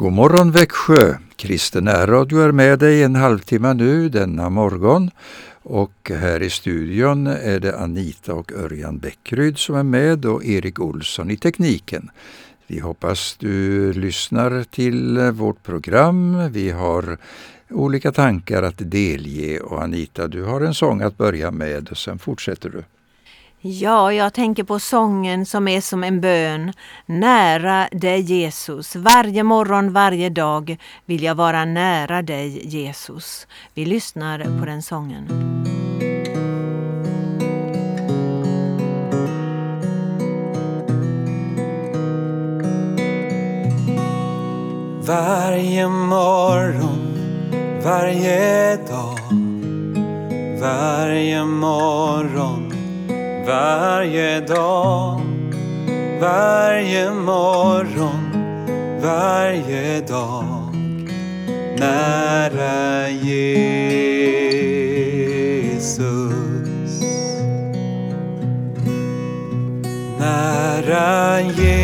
God morgon Växjö! Kristen Radio är med dig en halvtimme nu denna morgon och här i studion är det Anita och Örjan Bäckryd som är med och Erik Olsson i tekniken. Vi hoppas du lyssnar till vårt program. Vi har olika tankar att delge och Anita, du har en sång att börja med och sen fortsätter du. Ja, jag tänker på sången som är som en bön. Nära dig Jesus. Varje morgon, varje dag vill jag vara nära dig Jesus. Vi lyssnar på den sången. Varje morgon, varje dag, varje morgon varje dag, varje morgon, varje dag nära Jesus. Nära Jesus,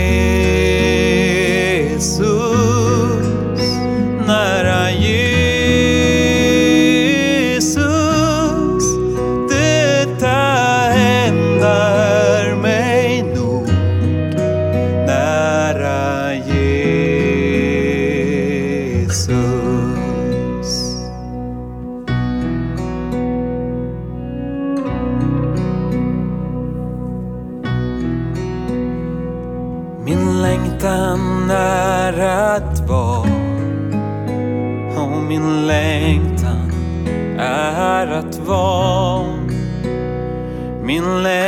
Min längtan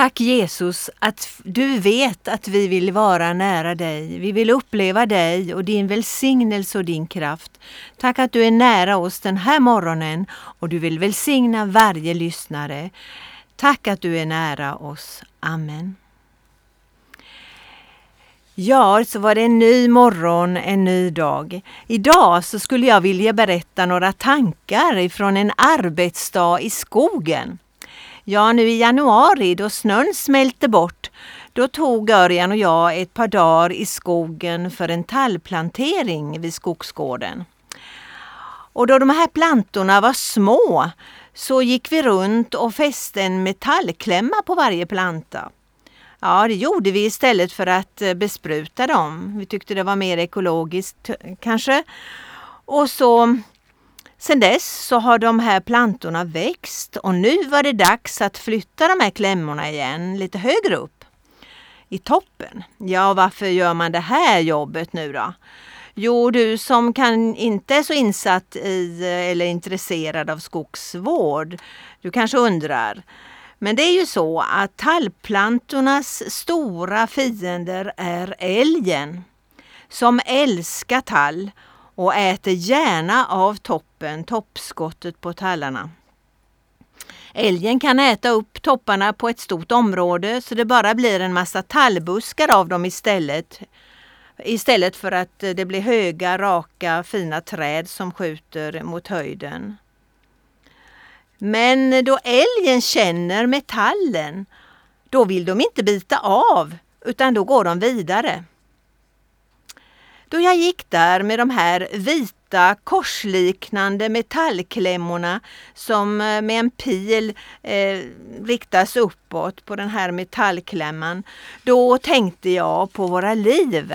Tack Jesus att du vet att vi vill vara nära dig. Vi vill uppleva dig och din välsignelse och din kraft. Tack att du är nära oss den här morgonen och du vill välsigna varje lyssnare. Tack att du är nära oss. Amen. Ja, så var det en ny morgon, en ny dag. Idag så skulle jag vilja berätta några tankar ifrån en arbetsdag i skogen. Ja, nu i januari då snön smälte bort, då tog Örjan och jag ett par dagar i skogen för en tallplantering vid skogsgården. Och då de här plantorna var små så gick vi runt och fäste en metallklämma på varje planta. Ja, det gjorde vi istället för att eh, bespruta dem. Vi tyckte det var mer ekologiskt eh, kanske. Och så sedan dess så har de här plantorna växt och nu var det dags att flytta de här klämmorna igen lite högre upp i toppen. Ja, varför gör man det här jobbet nu då? Jo, du som kan inte är så insatt i eh, eller intresserad av skogsvård, du kanske undrar. Men det är ju så att tallplantornas stora fiender är älgen som älskar tall och äter gärna av toppen, toppskottet på tallarna. Älgen kan äta upp topparna på ett stort område så det bara blir en massa tallbuskar av dem istället. Istället för att det blir höga, raka, fina träd som skjuter mot höjden. Men då älgen känner metallen, då vill de inte bita av utan då går de vidare. Då jag gick där med de här vita korsliknande metallklämmorna som eh, med en pil eh, riktas uppåt på den här metallklämman, då tänkte jag på våra liv.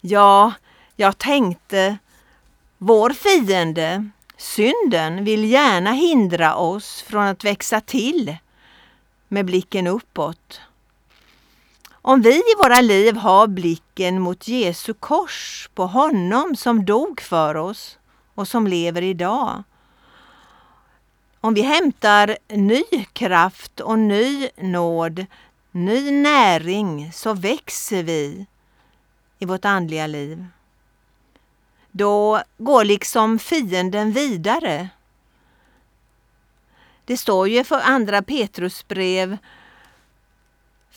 Ja, jag tänkte vår fiende, synden, vill gärna hindra oss från att växa till med blicken uppåt. Om vi i våra liv har blicken mot Jesu kors, på honom som dog för oss och som lever idag. Om vi hämtar ny kraft och ny nåd, ny näring, så växer vi i vårt andliga liv. Då går liksom fienden vidare. Det står ju för andra Petrusbrev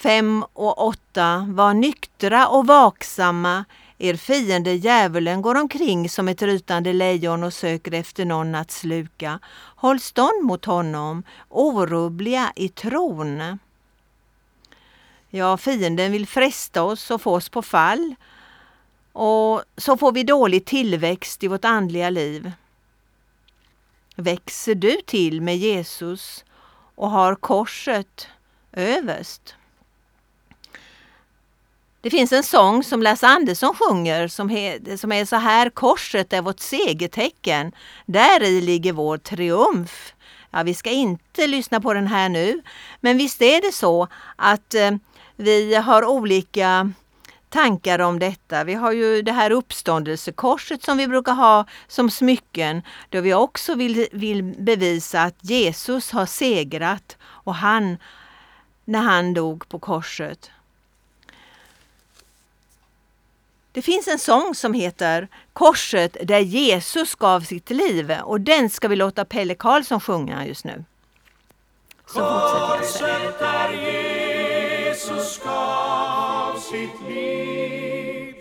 5 och 8. Var nyktra och vaksamma. Er fiende djävulen går omkring som ett rytande lejon och söker efter någon att sluka. Håll stånd mot honom, orubbliga i tron. Ja, fienden vill fresta oss och få oss på fall. Och så får vi dålig tillväxt i vårt andliga liv. Växer du till med Jesus och har korset överst? Det finns en sång som Lasse Andersson sjunger som, he, som är så här Korset är vårt segertecken. Där i ligger vår triumf. Ja, vi ska inte lyssna på den här nu, men visst är det så att eh, vi har olika tankar om detta. Vi har ju det här uppståndelsekorset som vi brukar ha som smycken då vi också vill, vill bevisa att Jesus har segrat och han, när han dog på korset. Det finns en sång som heter Korset där Jesus gav sitt liv och den ska vi låta Pelle Karlsson sjunga just nu. Så Korset där Jesus gav sitt liv.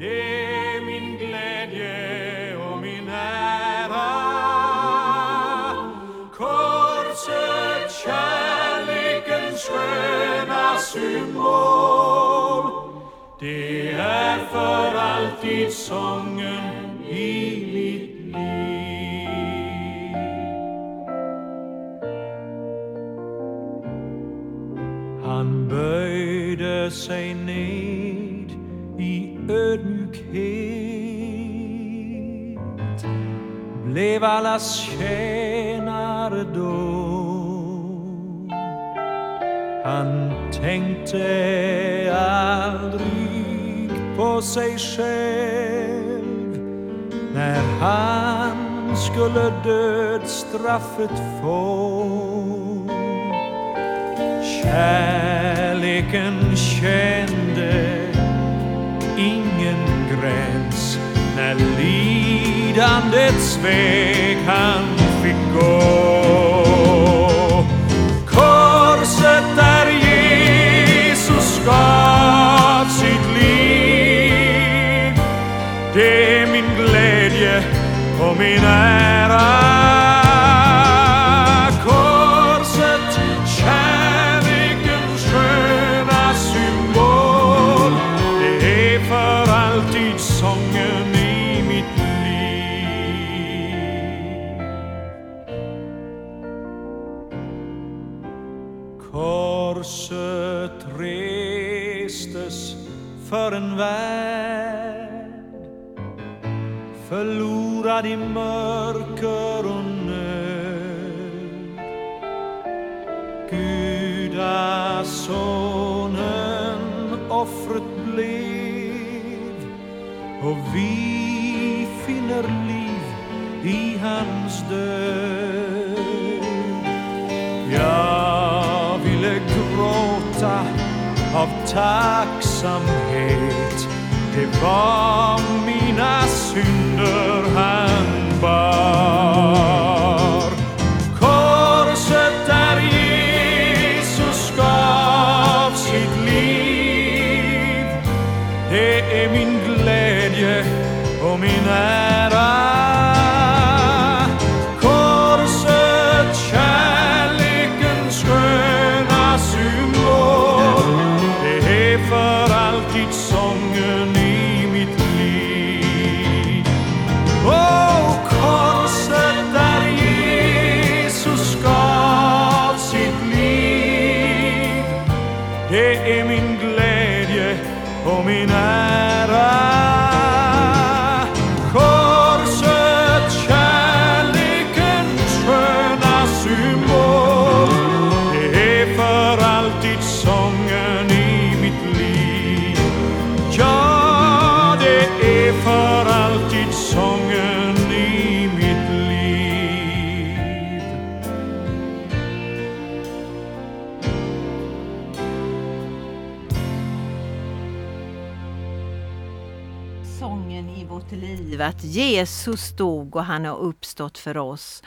Det är min glädje och min ära. Korset, kärlekens sköna symbol det är för alltid sången i mitt liv. Han böjde sig ned i ödmjukhet blev allas tjänare då han tänkte aldrig på sig själv när han skulle dödsstraffet få. Kärleken kände ingen gräns när lidandet svek han finner liv i hans död. Jag ville gråta av tacksamhet. Det var mina synder han bar. Korset där Jesus gav sitt liv. Det är min glädje och min ära. Glädje och Jesus dog och han har uppstått för oss.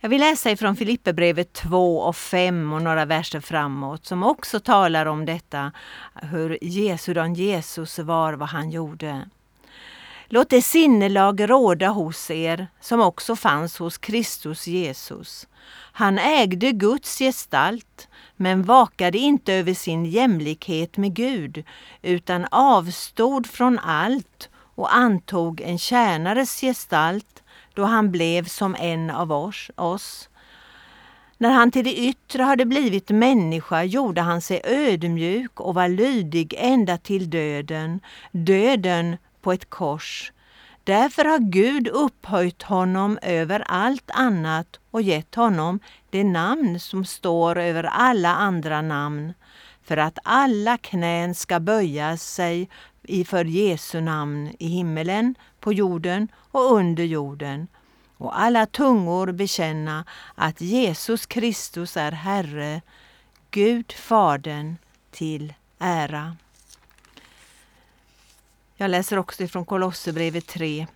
Jag vill läsa ifrån Filipperbrevet 2 och 5 och några verser framåt som också talar om detta, hur Jesudan Jesus var, vad han gjorde. Låt det sinnelag råda hos er som också fanns hos Kristus Jesus. Han ägde Guds gestalt men vakade inte över sin jämlikhet med Gud utan avstod från allt och antog en tjänares gestalt då han blev som en av oss. oss. När han till det yttre hade blivit människa gjorde han sig ödmjuk och var lydig ända till döden, döden på ett kors. Därför har Gud upphöjt honom över allt annat och gett honom det namn som står över alla andra namn, för att alla knän ska böja sig i för Jesu namn i himmelen, på jorden och under jorden och alla tungor bekänna att Jesus Kristus är Herre, Gud Fadern till ära. Jag läser också ifrån Kolosserbrevet 3.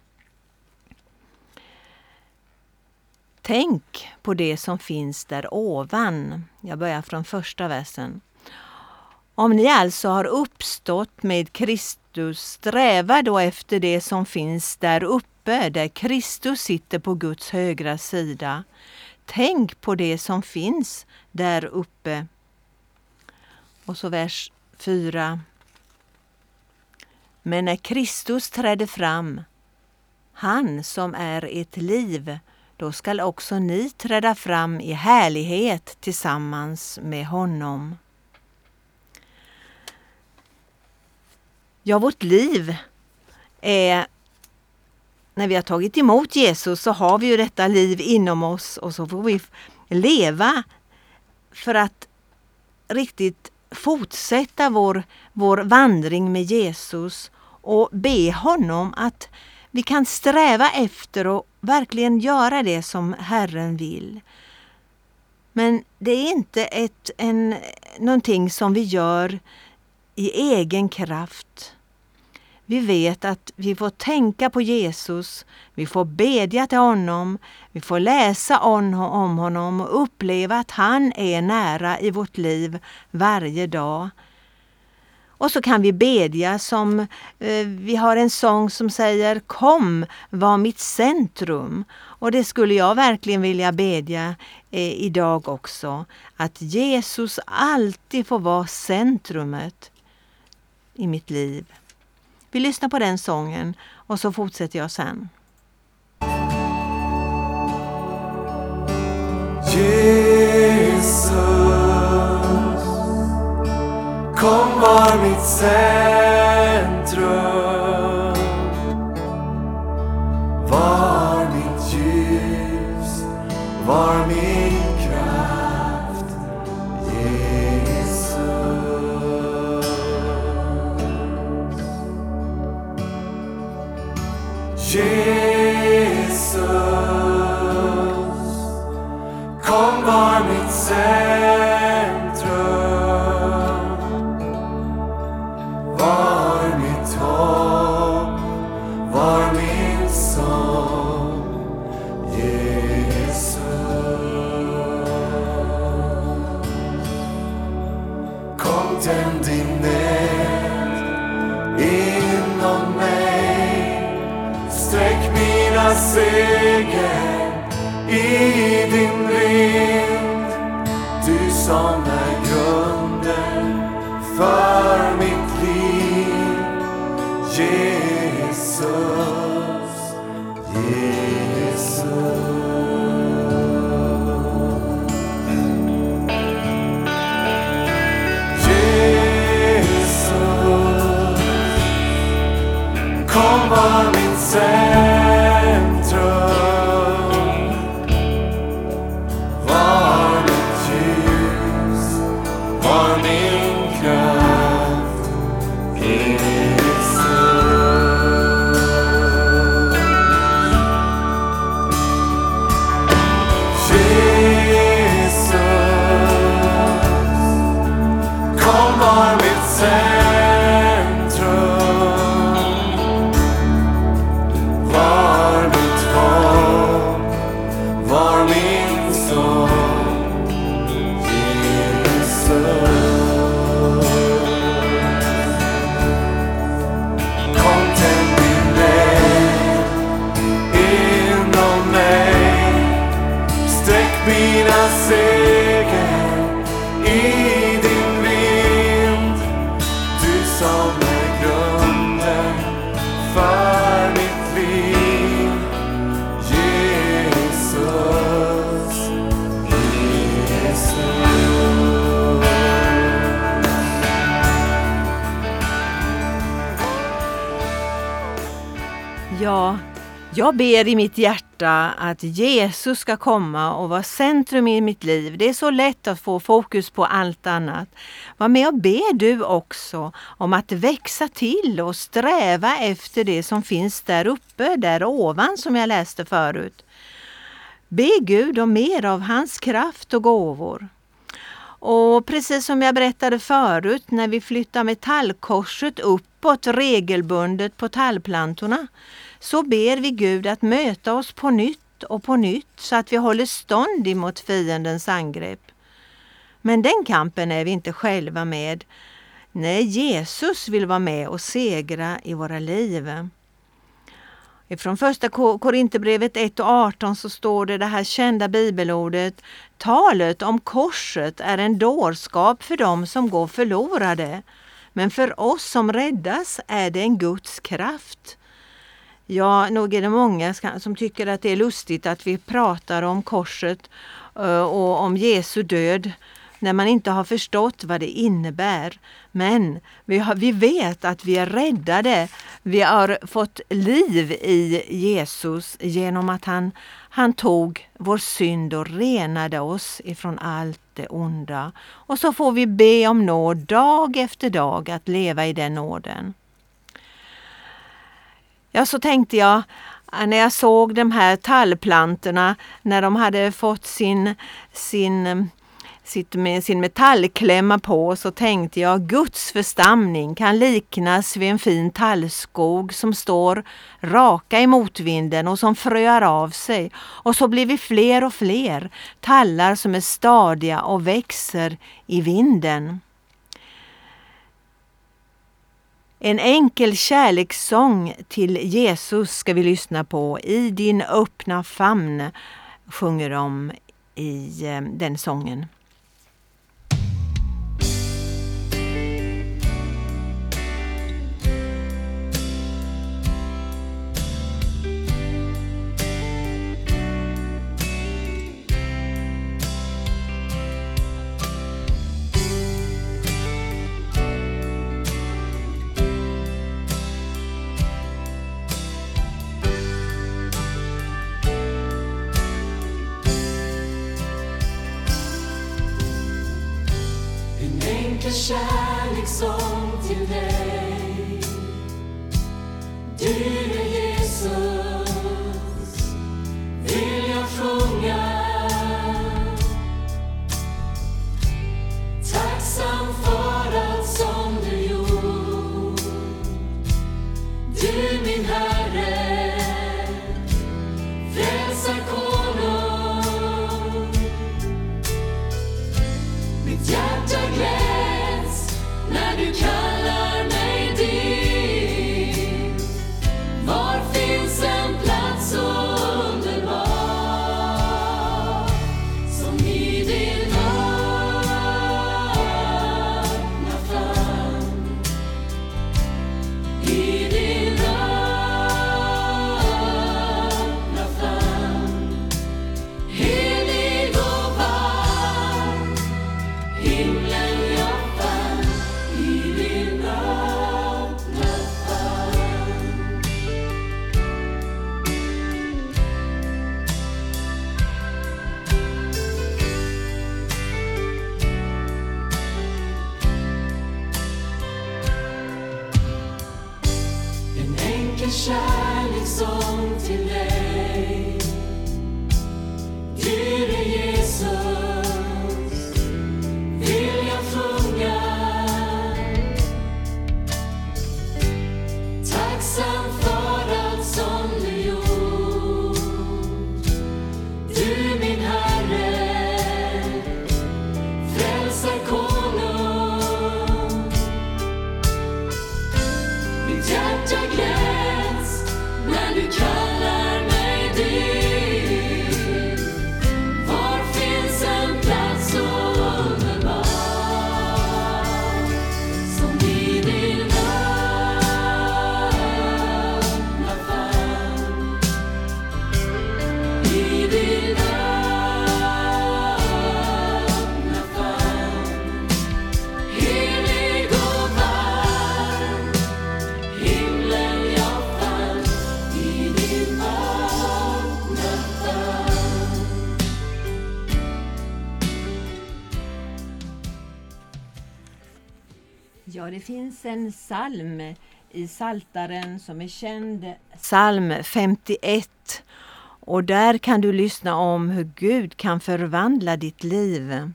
Tänk på det som finns där ovan. Jag börjar från första versen. Om ni alltså har uppstått med Kristus, du strävar då efter det som finns där uppe, där Kristus sitter på Guds högra sida. Tänk på det som finns där uppe. Och så vers 4. Men när Kristus trädde fram, han som är ert liv, då skall också ni träda fram i härlighet tillsammans med honom. Ja, vårt liv är... När vi har tagit emot Jesus så har vi ju detta liv inom oss och så får vi leva för att riktigt fortsätta vår, vår vandring med Jesus och be honom att vi kan sträva efter och verkligen göra det som Herren vill. Men det är inte ett, en, någonting som vi gör i egen kraft. Vi vet att vi får tänka på Jesus, vi får bedja till honom, vi får läsa om honom och uppleva att han är nära i vårt liv varje dag. Och så kan vi bedja som, eh, vi har en sång som säger Kom, var mitt centrum. Och det skulle jag verkligen vilja bedja eh, idag också. Att Jesus alltid får vara centrumet i mitt liv. Vi lyssnar på den sången och så fortsätter jag sen. Jesus Kom var mitt sätt var jag ber i mitt hjärta att Jesus ska komma och vara centrum i mitt liv. Det är så lätt att få fokus på allt annat. Var med och be du också om att växa till och sträva efter det som finns där uppe, där ovan som jag läste förut. Be Gud om mer av hans kraft och gåvor. Och precis som jag berättade förut, när vi flyttar metallkorset uppåt regelbundet på tallplantorna, så ber vi Gud att möta oss på nytt och på nytt så att vi håller stånd emot fiendens angrepp. Men den kampen är vi inte själva med. Nej, Jesus vill vara med och segra i våra liv. Ifrån första Korinthierbrevet 1 och 18 så står det det här kända bibelordet Talet om korset är en dårskap för dem som går förlorade. Men för oss som räddas är det en Guds kraft. Ja, nog är det många som tycker att det är lustigt att vi pratar om korset eh, och om Jesu död när man inte har förstått vad det innebär. Men vi, har, vi vet att vi är räddade. Vi har fått liv i Jesus genom att han, han tog vår synd och renade oss ifrån allt det onda. Och så får vi be om nåd dag efter dag att leva i den nåden. Ja, så tänkte jag äh, när jag såg de här tallplantorna när de hade fått sin, sin, mm, sitt sin metallklämma på så tänkte jag Guds förstamning kan liknas vid en fin tallskog som står raka i motvinden och som fröar av sig. Och så blir vi fler och fler tallar som är stadiga och växer i vinden. En enkel kärlekssång till Jesus ska vi lyssna på. I din öppna famn sjunger de i eh, den sången. Kärlekssång till dig. Det finns en psalm i Saltaren som är känd, psalm 51. Och där kan du lyssna om hur Gud kan förvandla ditt liv.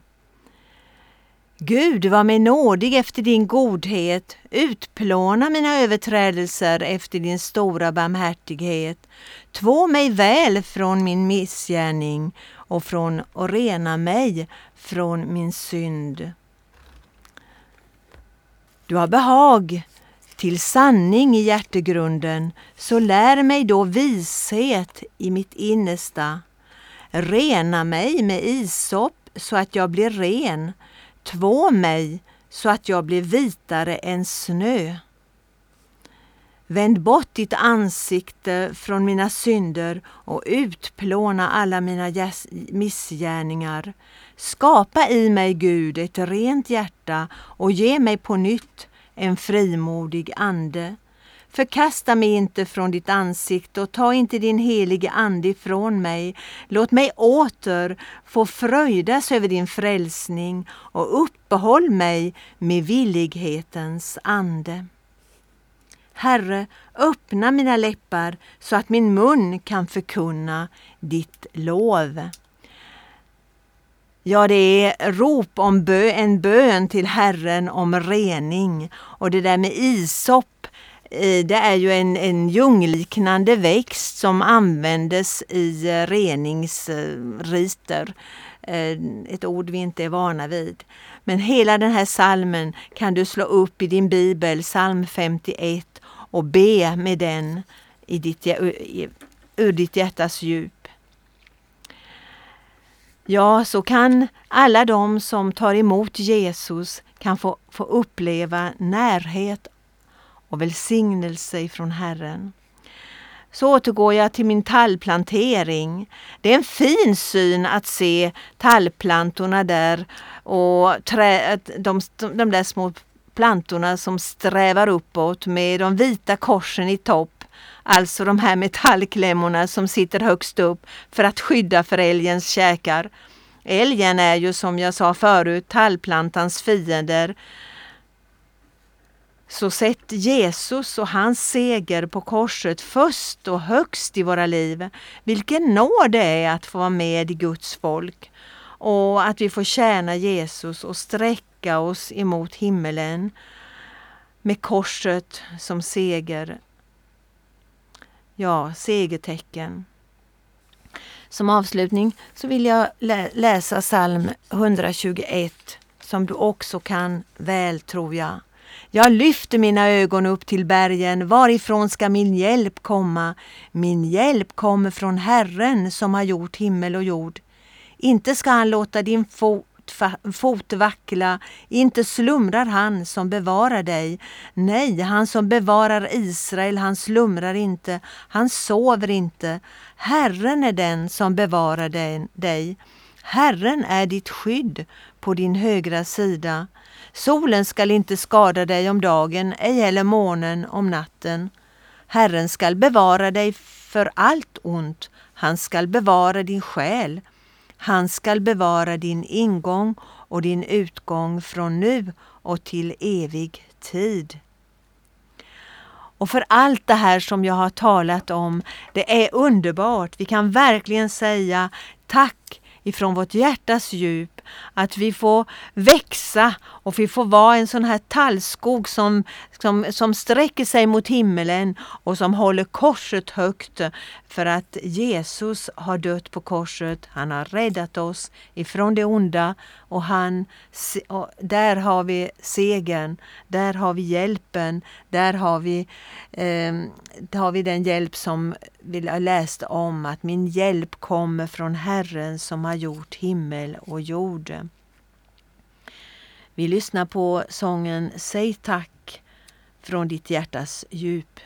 Gud, var mig nådig efter din godhet, utplåna mina överträdelser efter din stora barmhärtighet. Två mig väl från min missgärning och från och rena mig från min synd. Du har behag till sanning i hjärtegrunden, så lär mig då vishet i mitt innersta. Rena mig med isop så att jag blir ren, två mig så att jag blir vitare än snö. Vänd bort ditt ansikte från mina synder och utplåna alla mina missgärningar. Skapa i mig, Gud, ett rent hjärta och ge mig på nytt en frimodig ande. Förkasta mig inte från ditt ansikte och ta inte din helige ande ifrån mig. Låt mig åter få fröjdas över din frälsning och uppehåll mig med villighetens ande. Herre, öppna mina läppar så att min mun kan förkunna ditt lov. Ja, det är rop om bö, en bön till Herren om rening. Och det där med isop, eh, det är ju en, en ljungliknande växt som användes i reningsriter. Eh, ett ord vi inte är vana vid. Men hela den här salmen kan du slå upp i din bibel, psalm 51, och be med den i ditt, ur ditt hjärtas djup. Ja, så kan alla de som tar emot Jesus kan få, få uppleva närhet och välsignelse ifrån Herren. Så återgår jag till min tallplantering. Det är en fin syn att se tallplantorna där och trä, de, de där små plantorna som strävar uppåt med de vita korsen i topp. Alltså de här metallklämmorna som sitter högst upp för att skydda för älgens käkar. Älgen är ju som jag sa förut tallplantans fiender. Så sätt Jesus och hans seger på korset först och högst i våra liv. Vilken nåd det är att få vara med i Guds folk och att vi får tjäna Jesus och sträcka oss emot himmelen med korset som seger. Ja, segertecken. Som avslutning så vill jag lä- läsa psalm 121 som du också kan väl tror jag. Jag lyfter mina ögon upp till bergen, varifrån ska min hjälp komma? Min hjälp kommer från Herren som har gjort himmel och jord. Inte ska han låta din fot, fot vackla, inte slumrar han som bevarar dig. Nej, han som bevarar Israel, han slumrar inte, han sover inte. Herren är den som bevarar dig. Herren är ditt skydd på din högra sida. Solen skall inte skada dig om dagen, ej heller månen om natten. Herren skall bevara dig för allt ont. Han skall bevara din själ. Han skall bevara din ingång och din utgång från nu och till evig tid. och för allt det här som jag har talat om. Det är underbart. Vi kan verkligen säga tack ifrån vårt hjärtas djup att vi får växa och vi får vara en sån här tallskog som, som, som sträcker sig mot himmelen och som håller korset högt. För att Jesus har dött på korset. Han har räddat oss ifrån det onda. Och, han, och där har vi segern, där har vi hjälpen, där har vi, eh, har vi den hjälp som vi har läst om. Att min hjälp kommer från Herren som har gjort himmel och jord. Vi lyssnar på sången Säg tack från ditt hjärtas djup.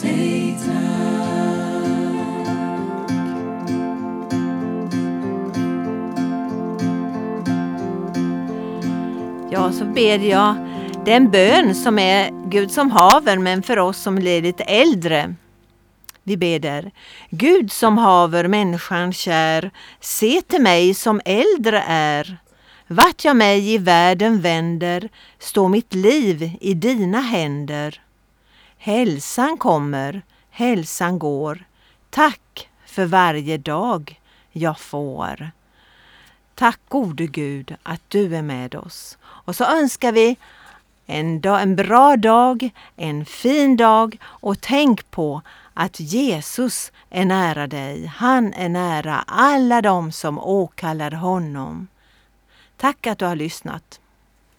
Säg tack. Ja, så ber jag den bön som är Gud som haver men för oss som blir lite äldre. Vi beder. Gud som haver människan kär, se till mig som äldre är. Vart jag mig i världen vänder, står mitt liv i dina händer. Hälsan kommer, hälsan går. Tack för varje dag jag får. Tack gode Gud att du är med oss. Och så önskar vi en, dag, en bra dag, en fin dag och tänk på att Jesus är nära dig. Han är nära alla de som åkallar honom. Tack att du har lyssnat.